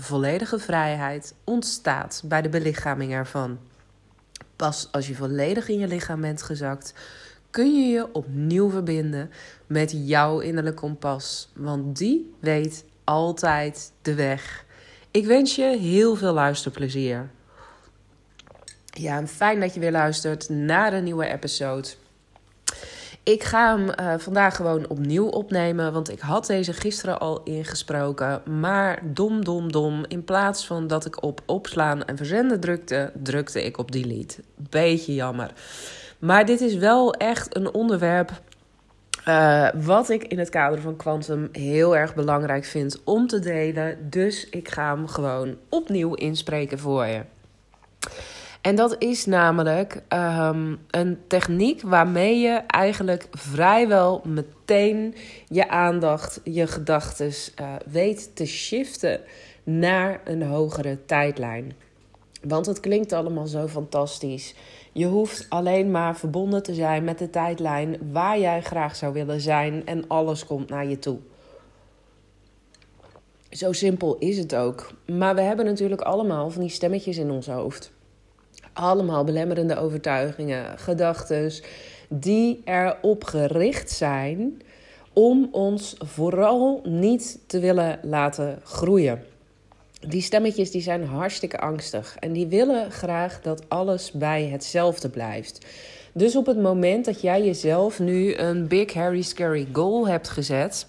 Volledige vrijheid ontstaat bij de belichaming ervan. Pas als je volledig in je lichaam bent gezakt, kun je je opnieuw verbinden met jouw innerlijk kompas, want die weet altijd de weg. Ik wens je heel veel luisterplezier. Ja, fijn dat je weer luistert naar een nieuwe episode. Ik ga hem uh, vandaag gewoon opnieuw opnemen, want ik had deze gisteren al ingesproken. Maar dom, dom, dom. In plaats van dat ik op opslaan en verzenden drukte, drukte ik op delete. Beetje jammer. Maar dit is wel echt een onderwerp uh, wat ik in het kader van Quantum heel erg belangrijk vind om te delen. Dus ik ga hem gewoon opnieuw inspreken voor je. En dat is namelijk um, een techniek waarmee je eigenlijk vrijwel meteen je aandacht, je gedachten uh, weet te shiften naar een hogere tijdlijn. Want het klinkt allemaal zo fantastisch. Je hoeft alleen maar verbonden te zijn met de tijdlijn waar jij graag zou willen zijn en alles komt naar je toe. Zo simpel is het ook. Maar we hebben natuurlijk allemaal van die stemmetjes in ons hoofd. Allemaal belemmerende overtuigingen, gedachten, die erop gericht zijn om ons vooral niet te willen laten groeien. Die stemmetjes die zijn hartstikke angstig en die willen graag dat alles bij hetzelfde blijft. Dus op het moment dat jij jezelf nu een big, hairy, scary goal hebt gezet,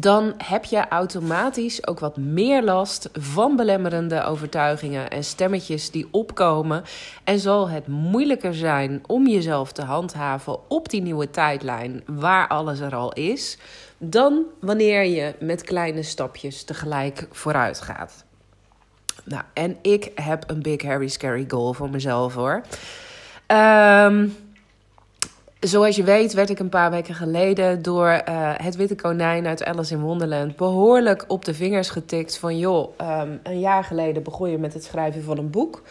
dan heb je automatisch ook wat meer last van belemmerende overtuigingen en stemmetjes die opkomen. En zal het moeilijker zijn om jezelf te handhaven op die nieuwe tijdlijn waar alles er al is, dan wanneer je met kleine stapjes tegelijk vooruit gaat. Nou, en ik heb een big, hairy, scary goal voor mezelf hoor. Um, Zoals je weet werd ik een paar weken geleden door uh, het witte konijn uit Alice in Wonderland behoorlijk op de vingers getikt van joh, um, een jaar geleden begon je met het schrijven van een boek.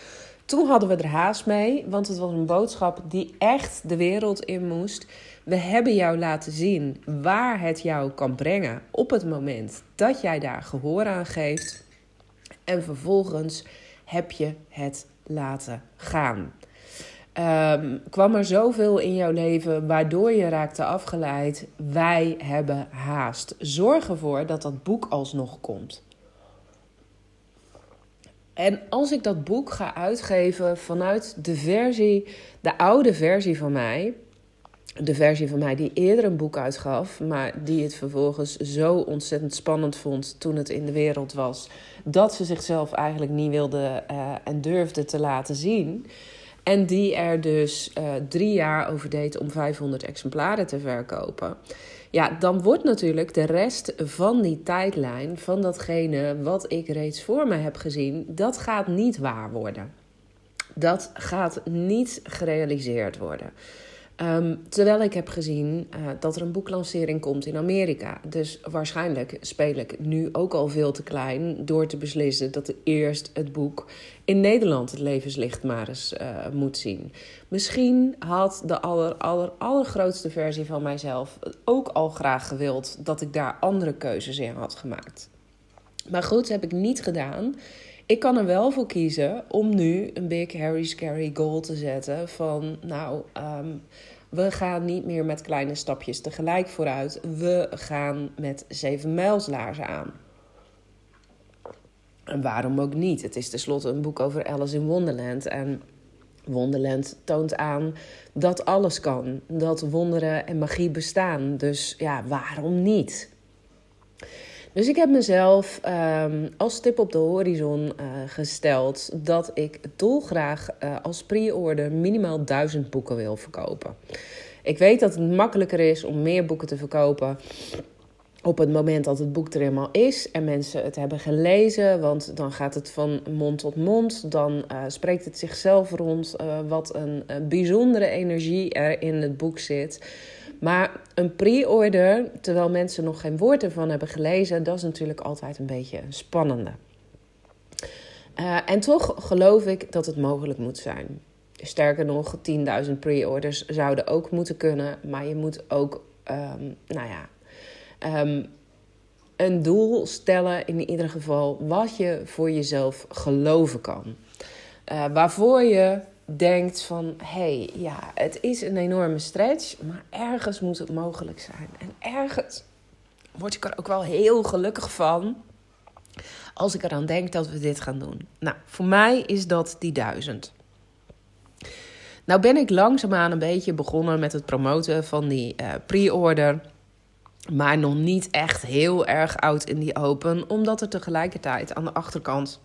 Toen hadden we er haast mee, want het was een boodschap die echt de wereld in moest. We hebben jou laten zien waar het jou kan brengen op het moment dat jij daar gehoor aan geeft. En vervolgens heb je het laten gaan. Um, kwam er zoveel in jouw leven waardoor je raakte afgeleid? Wij hebben haast. Zorg ervoor dat dat boek alsnog komt. En als ik dat boek ga uitgeven vanuit de versie, de oude versie van mij, de versie van mij die eerder een boek uitgaf, maar die het vervolgens zo ontzettend spannend vond toen het in de wereld was, dat ze zichzelf eigenlijk niet wilde uh, en durfde te laten zien. En die er dus uh, drie jaar over deed om 500 exemplaren te verkopen. Ja, dan wordt natuurlijk de rest van die tijdlijn, van datgene wat ik reeds voor me heb gezien, dat gaat niet waar worden. Dat gaat niet gerealiseerd worden. Um, terwijl ik heb gezien uh, dat er een boeklancering komt in Amerika. Dus waarschijnlijk speel ik nu ook al veel te klein door te beslissen dat eerst het boek in Nederland het levenslicht maar eens uh, moet zien. Misschien had de aller, aller, allergrootste versie van mijzelf ook al graag gewild dat ik daar andere keuzes in had gemaakt. Maar goed, heb ik niet gedaan. Ik kan er wel voor kiezen om nu een big, hairy, scary goal te zetten van, nou, um, we gaan niet meer met kleine stapjes tegelijk vooruit. We gaan met zeven mijlslaarzen aan. En waarom ook niet? Het is tenslotte een boek over Alice in Wonderland. En Wonderland toont aan dat alles kan. Dat wonderen en magie bestaan. Dus ja, waarom niet? Dus ik heb mezelf um, als tip op de horizon uh, gesteld dat ik dolgraag uh, als pre-order minimaal duizend boeken wil verkopen. Ik weet dat het makkelijker is om meer boeken te verkopen op het moment dat het boek er eenmaal is en mensen het hebben gelezen, want dan gaat het van mond tot mond, dan uh, spreekt het zichzelf rond wat een, bijzondere energie er in het boek zit. Maar een pre-order, terwijl mensen nog geen woord ervan hebben gelezen, dat is natuurlijk altijd een beetje een spannende. Uh, en toch geloof ik dat het mogelijk moet zijn. Sterker nog, 10.000 pre-orders zouden ook moeten kunnen, maar je moet ook, um, nou ja, um, een doel stellen, in ieder geval, wat je voor jezelf geloven kan. Uh, waarvoor je denkt van, hé, hey, ja, het is een enorme stretch, maar ergens moet het mogelijk zijn. En ergens word ik er ook wel heel gelukkig van als ik eraan denk dat we dit gaan doen. Nou, voor mij is dat die duizend. Nou ben ik langzaamaan een beetje begonnen met het promoten van die uh, pre-order. Maar nog niet echt heel erg oud in die open. Omdat er tegelijkertijd aan de achterkant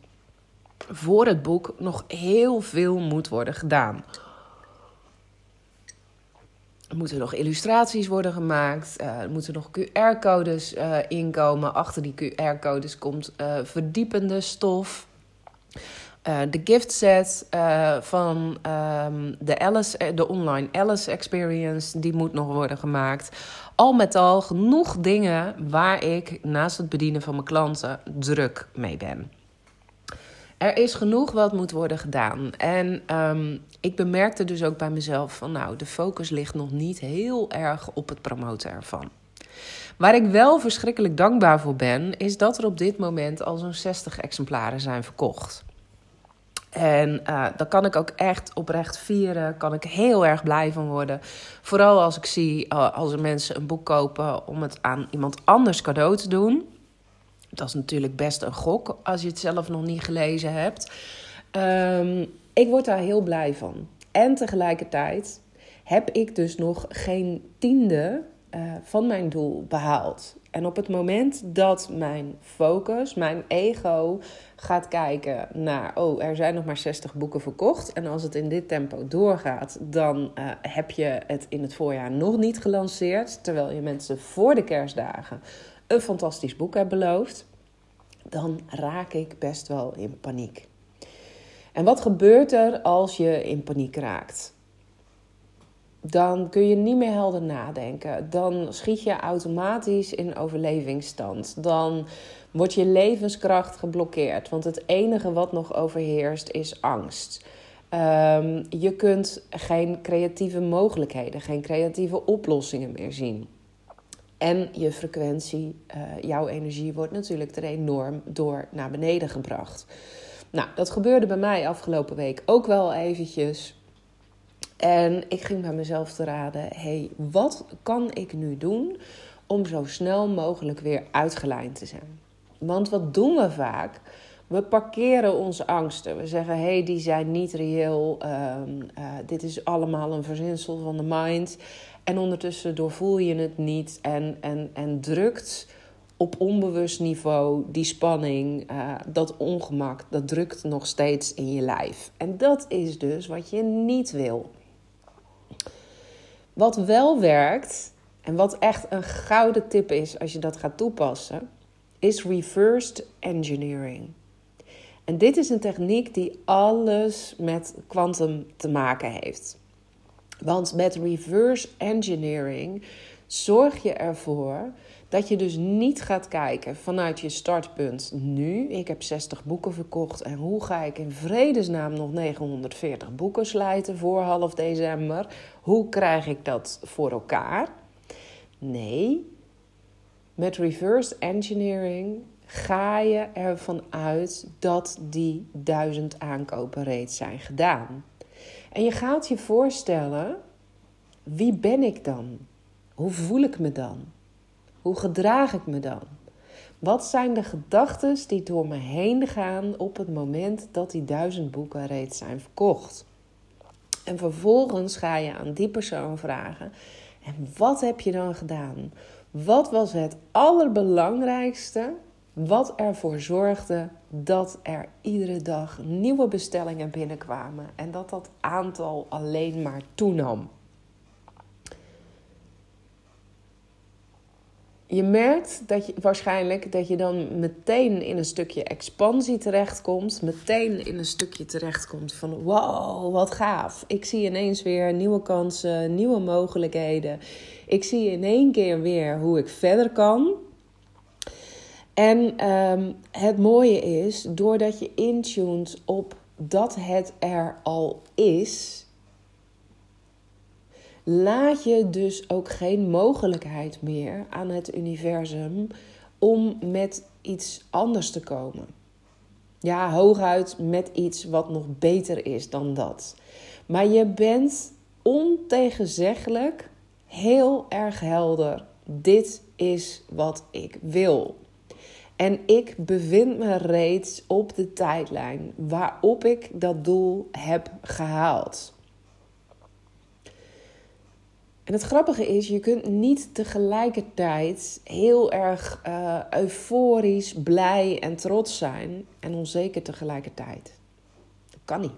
voor het boek nog heel veel moet worden gedaan. Er moeten nog illustraties worden gemaakt. Uh, er moeten nog QR-codes uh, inkomen. Achter die QR-codes komt uh, verdiepende stof. de gift set van um, de, Alice, de online Alice Experience, die moet nog worden gemaakt. Al met al genoeg dingen waar ik naast het bedienen van mijn klanten druk mee ben. Er is genoeg wat moet worden gedaan. En um, ik bemerkte dus ook bij mezelf van nou, de focus ligt nog niet heel erg op het promoten ervan. Waar ik wel verschrikkelijk dankbaar voor ben, is dat er op dit moment al zo'n 60 exemplaren zijn verkocht. En uh, daar kan ik ook echt oprecht vieren. Kan ik heel erg blij van worden. Vooral als ik zie uh, als er mensen een boek kopen om het aan iemand anders cadeau te doen. Dat is natuurlijk best een gok als je het zelf nog niet gelezen hebt. Um, ik word daar heel blij van. En tegelijkertijd heb ik dus nog geen tiende uh, van mijn doel behaald. En op het moment dat mijn focus, mijn ego gaat kijken naar, oh, er zijn nog maar 60 boeken verkocht. En als het in dit tempo doorgaat, dan uh, heb je het in het voorjaar nog niet gelanceerd. Terwijl je mensen voor de kerstdagen een fantastisch boek hebt beloofd. Dan raak ik best wel in paniek. En wat gebeurt er als je in paniek raakt? Dan kun je niet meer helder nadenken. Dan schiet je automatisch in overlevingsstand. Dan wordt je levenskracht geblokkeerd. Want het enige wat nog overheerst is angst. Um, je kunt geen creatieve mogelijkheden, geen creatieve oplossingen meer zien. En je frequentie, uh, jouw energie wordt natuurlijk er enorm door naar beneden gebracht. Nou, dat gebeurde bij mij afgelopen week ook wel eventjes. En ik ging bij mezelf te raden: hey, wat kan ik nu doen om zo snel mogelijk weer uitgelijnd te zijn? Want wat doen we vaak? We parkeren onze angsten. We zeggen: hé, hey, die zijn niet reëel. Um, uh, dit is allemaal een verzinsel van de mind. En ondertussen doorvoel je het niet en, en, en drukt op onbewust niveau die spanning, uh, dat ongemak, dat drukt nog steeds in je lijf. En dat is dus wat je niet wil. Wat wel werkt en wat echt een gouden tip is als je dat gaat toepassen, is reversed engineering. En dit is een techniek die alles met kwantum te maken heeft. Want met reverse engineering zorg je ervoor dat je dus niet gaat kijken vanuit je startpunt nu. Ik heb 60 boeken verkocht en hoe ga ik in vredesnaam nog 940 boeken slijten voor half december? Hoe krijg ik dat voor elkaar? Nee, met reverse engineering ga je ervan uit dat die duizend aankopen reeds zijn gedaan. En je gaat je voorstellen, wie ben ik dan? Hoe voel ik me dan? Hoe gedraag ik me dan? Wat zijn de gedachten die door me heen gaan op het moment dat die duizend boeken reeds zijn verkocht? En vervolgens ga je aan die persoon vragen: en wat heb je dan gedaan? Wat was het allerbelangrijkste wat ervoor zorgde dat er iedere dag nieuwe bestellingen binnenkwamen en dat dat aantal alleen maar toenam? je merkt dat je waarschijnlijk dat je dan meteen in een stukje expansie terechtkomt. Meteen in een stukje terechtkomt van wow, wat gaaf. Ik zie ineens weer nieuwe kansen, nieuwe mogelijkheden. Ik zie in één keer weer hoe ik verder kan. En ehm, het mooie is, doordat je intunt op dat het er al is, laat je dus ook geen mogelijkheid meer aan het universum om met iets anders te komen. Ja, hooguit met iets wat nog beter is dan dat. Maar je bent ontegenzeggelijk heel erg helder. Dit is wat ik wil. En ik bevind me reeds op de tijdlijn waarop ik dat doel heb gehaald. En het grappige is, je kunt niet tegelijkertijd heel erg uh, euforisch, blij en trots zijn en onzeker tegelijkertijd. Dat kan niet.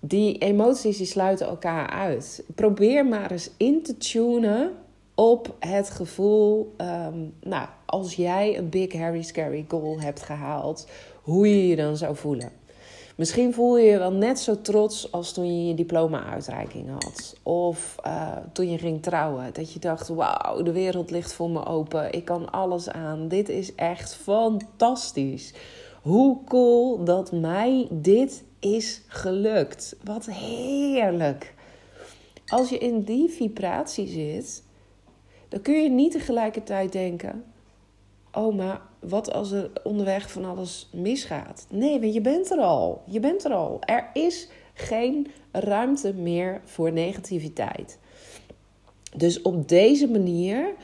Die emoties die sluiten elkaar uit. Probeer maar eens in te tunen op het gevoel, um, nou, als jij een big, hairy, scary goal hebt gehaald, hoe je je dan zou voelen. Misschien voel je je wel net zo trots als toen je je diploma-uitreiking had. Of uh, toen je ging trouwen. Dat je dacht, wauw, de wereld ligt voor me open. Ik kan alles aan. Dit is echt fantastisch. Hoe cool dat mij dit is gelukt. Wat heerlijk. Als je in die vibratie zit, dan kun je niet tegelijkertijd denken: Oh, maar wat als er onderweg van alles misgaat? Nee, want je bent er al. Je bent er al. Er is geen ruimte meer voor negativiteit. Dus op deze manier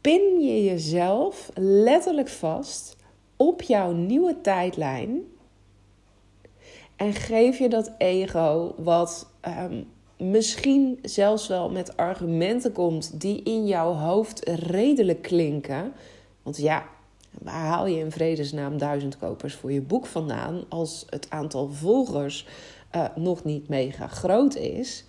pin je jezelf letterlijk vast op jouw nieuwe tijdlijn. En geef je dat ego wat um, misschien zelfs wel met argumenten komt die in jouw hoofd redelijk klinken. Want ja, waar haal je in vredesnaam duizend kopers voor je boek vandaan als het aantal volgers uh, nog niet mega groot is?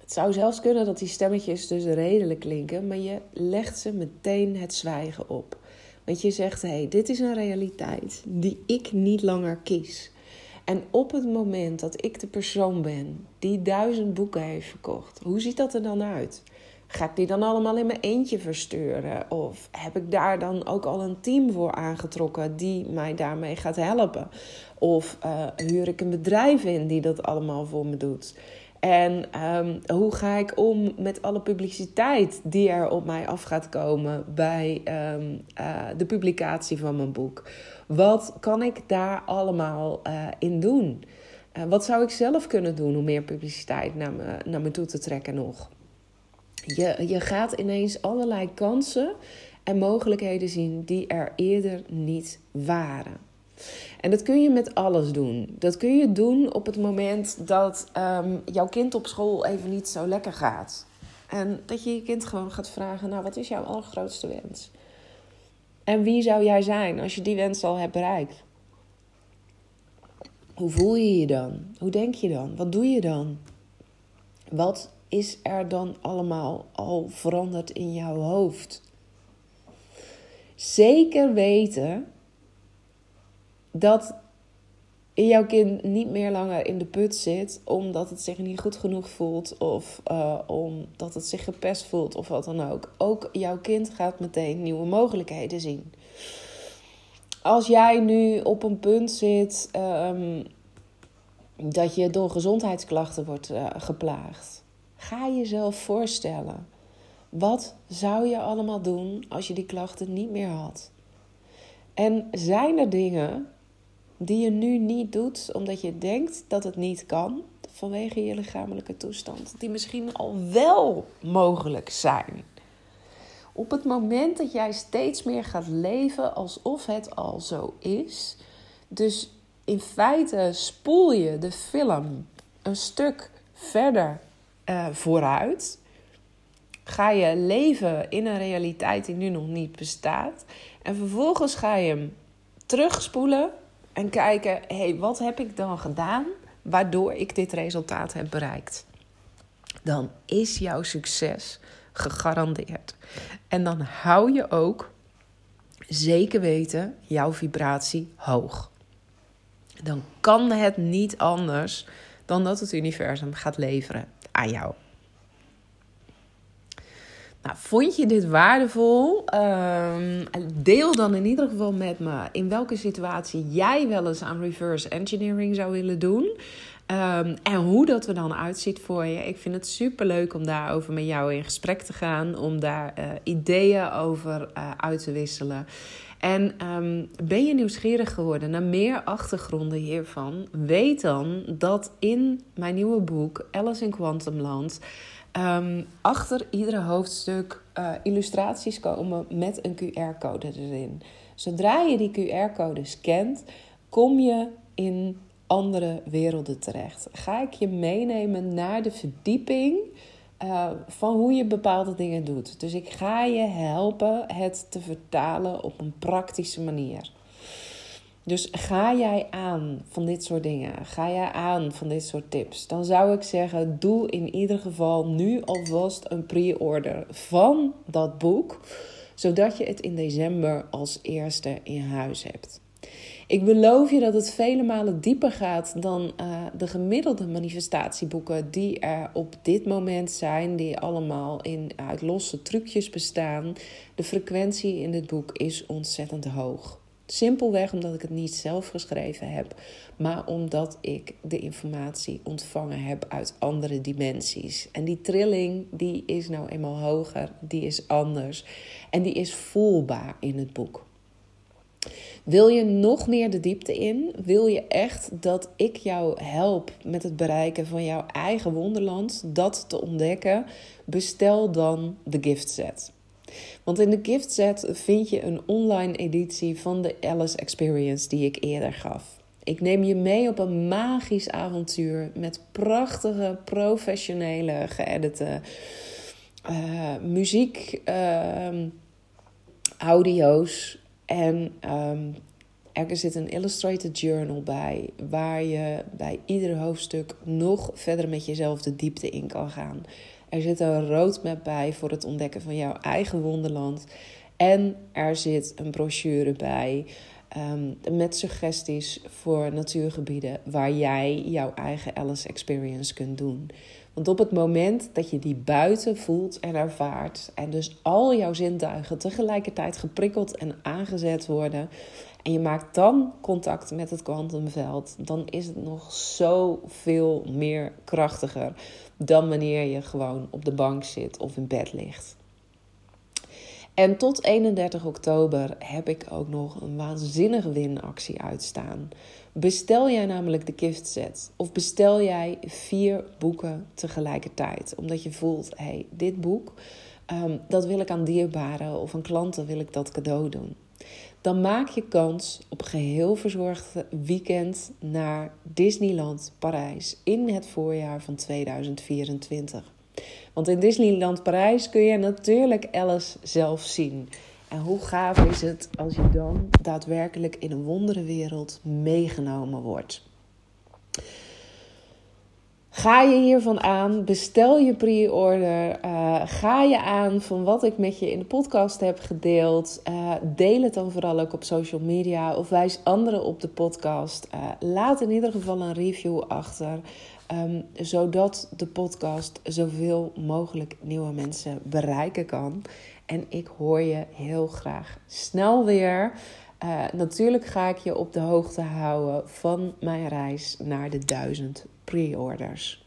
Het zou zelfs kunnen dat die stemmetjes dus redelijk klinken, maar je legt ze meteen het zwijgen op. Want je zegt: hé, hey, dit is een realiteit die ik niet langer kies. En op het moment dat ik de persoon ben die duizend boeken heeft verkocht, hoe ziet dat er dan uit? Ga ik die dan allemaal in mijn eentje versturen? Of heb ik daar dan ook al een team voor aangetrokken die mij daarmee gaat helpen? Of uh, huur ik een bedrijf in die dat allemaal voor me doet? En um, hoe ga ik om met alle publiciteit die er op mij af gaat komen bij um, uh, de publicatie van mijn boek? Wat kan ik daar allemaal uh, in doen? Uh, wat zou ik zelf kunnen doen om meer publiciteit naar me, naar me toe te trekken nog? Je, je gaat ineens allerlei kansen en mogelijkheden zien die er eerder niet waren. En dat kun je met alles doen. Dat kun je doen op het moment dat um, jouw kind op school even niet zo lekker gaat. En dat je je kind gewoon gaat vragen: Nou, wat is jouw allergrootste wens? En wie zou jij zijn als je die wens al hebt bereikt? Hoe voel je je dan? Hoe denk je dan? Wat doe je dan? Wat is er dan allemaal al veranderd in jouw hoofd? Zeker weten dat jouw kind niet meer langer in de put zit omdat het zich niet goed genoeg voelt of uh, omdat het zich gepest voelt of wat dan ook. Ook jouw kind gaat meteen nieuwe mogelijkheden zien. Als jij nu op een punt zit um, dat je door gezondheidsklachten wordt uh, geplaagd, ga jezelf voorstellen. Wat zou je allemaal doen als je die klachten niet meer had? En zijn er dingen die je nu niet doet omdat je denkt dat het niet kan vanwege je lichamelijke toestand, die misschien al wel mogelijk zijn. Op het moment dat jij steeds meer gaat leven alsof het al zo is, dus in feite spoel je de film een stuk verder uh, vooruit. Ga je leven in een realiteit die nu nog niet bestaat. En vervolgens ga je hem terugspoelen en kijken: hé, hey, wat heb ik dan gedaan waardoor ik dit resultaat heb bereikt? Dan is jouw succes Gegarandeerd. En dan hou je ook zeker weten jouw vibratie hoog. Dan kan het niet anders dan dat het universum gaat leveren aan jou. Nou, vond je dit waardevol? Ehm, deel dan in ieder geval met me in welke situatie jij wel eens aan reverse engineering zou willen doen. Ehm, en hoe dat er dan uitziet voor je. Ik vind het super leuk om daarover met jou in gesprek te gaan. Om daar uh, ideeën over uh, uit te wisselen. En um, ben je nieuwsgierig geworden naar meer achtergronden hiervan? Weet dan dat in mijn nieuwe boek Alice in Quantumland um, achter iedere hoofdstuk uh, illustraties komen met een QR-code erin. Zodra je die QR-code scant, kom je in andere werelden terecht. Ga ik je meenemen naar de verdieping uh, van hoe je bepaalde dingen doet. Dus ik ga je helpen het te vertalen op een praktische manier. Dus ga jij aan van dit soort dingen? Ga jij aan van dit soort tips? Dan zou ik zeggen: doe in ieder geval nu alvast een pre-order van dat boek, zodat je het in december als eerste in huis hebt. Ik beloof je dat het vele malen dieper gaat dan uh, de gemiddelde manifestatieboeken die er op dit moment zijn, die allemaal in, uit losse trucjes bestaan. De frequentie in dit boek is ontzettend hoog. Simpelweg omdat ik het niet zelf geschreven heb, maar omdat ik de informatie ontvangen heb uit andere dimensies. En die trilling, die is nou eenmaal hoger, die is anders en die is voelbaar in het boek. Wil je nog meer de diepte in? Wil je echt dat ik jou help met het bereiken van jouw eigen wonderland, dat te ontdekken? Bestel dan de gift set. Want in de gift set vind je een online editie van de Alice Experience die ik eerder gaf. Ik neem je mee op een magisch avontuur met prachtige, professionele, geëdite uh, muziek, uh, audio's, en um, er zit een illustrated journal bij, waar je bij ieder hoofdstuk nog verder met jezelf de diepte in kan gaan. Er zit een roadmap bij voor het ontdekken van jouw eigen wonderland. En er zit een brochure bij um, met suggesties voor natuurgebieden waar jij jouw eigen Alice Experience kunt doen. Want op het moment dat je die buiten voelt en ervaart, en dus al jouw zintuigen tegelijkertijd geprikkeld en aangezet worden, en je maakt dan contact met het kwantumveld, dan is het nog zoveel meer krachtiger dan wanneer je gewoon op de bank zit of in bed ligt. En tot 31 oktober heb ik ook nog een waanzinnige winactie uitstaan. Bestel jij namelijk de gift set of bestel jij vier boeken tegelijkertijd, omdat je voelt, hé, hey, dit boek, um, dat wil ik aan dierbaren of aan klanten wil ik dat cadeau doen. Dan maak je kans op geheel verzorgd weekend naar Disneyland Parijs in het voorjaar van 2024. Want in Disneyland Parijs kun je natuurlijk Alice zelf zien. En hoe gaaf is het als je dan daadwerkelijk in een wonderenwereld meegenomen wordt? Ga je hiervan aan? Bestel je pre-order? Uh, ga je aan van wat ik met je in de podcast heb gedeeld? Uh, deel het dan vooral ook op social media of wijs anderen op de podcast. Uh, laat in ieder geval een review achter, um, zodat de podcast zoveel mogelijk nieuwe mensen bereiken kan. En ik hoor je heel graag snel weer. Uh, natuurlijk ga ik je op de hoogte houden van mijn reis naar de duizend pre-orders.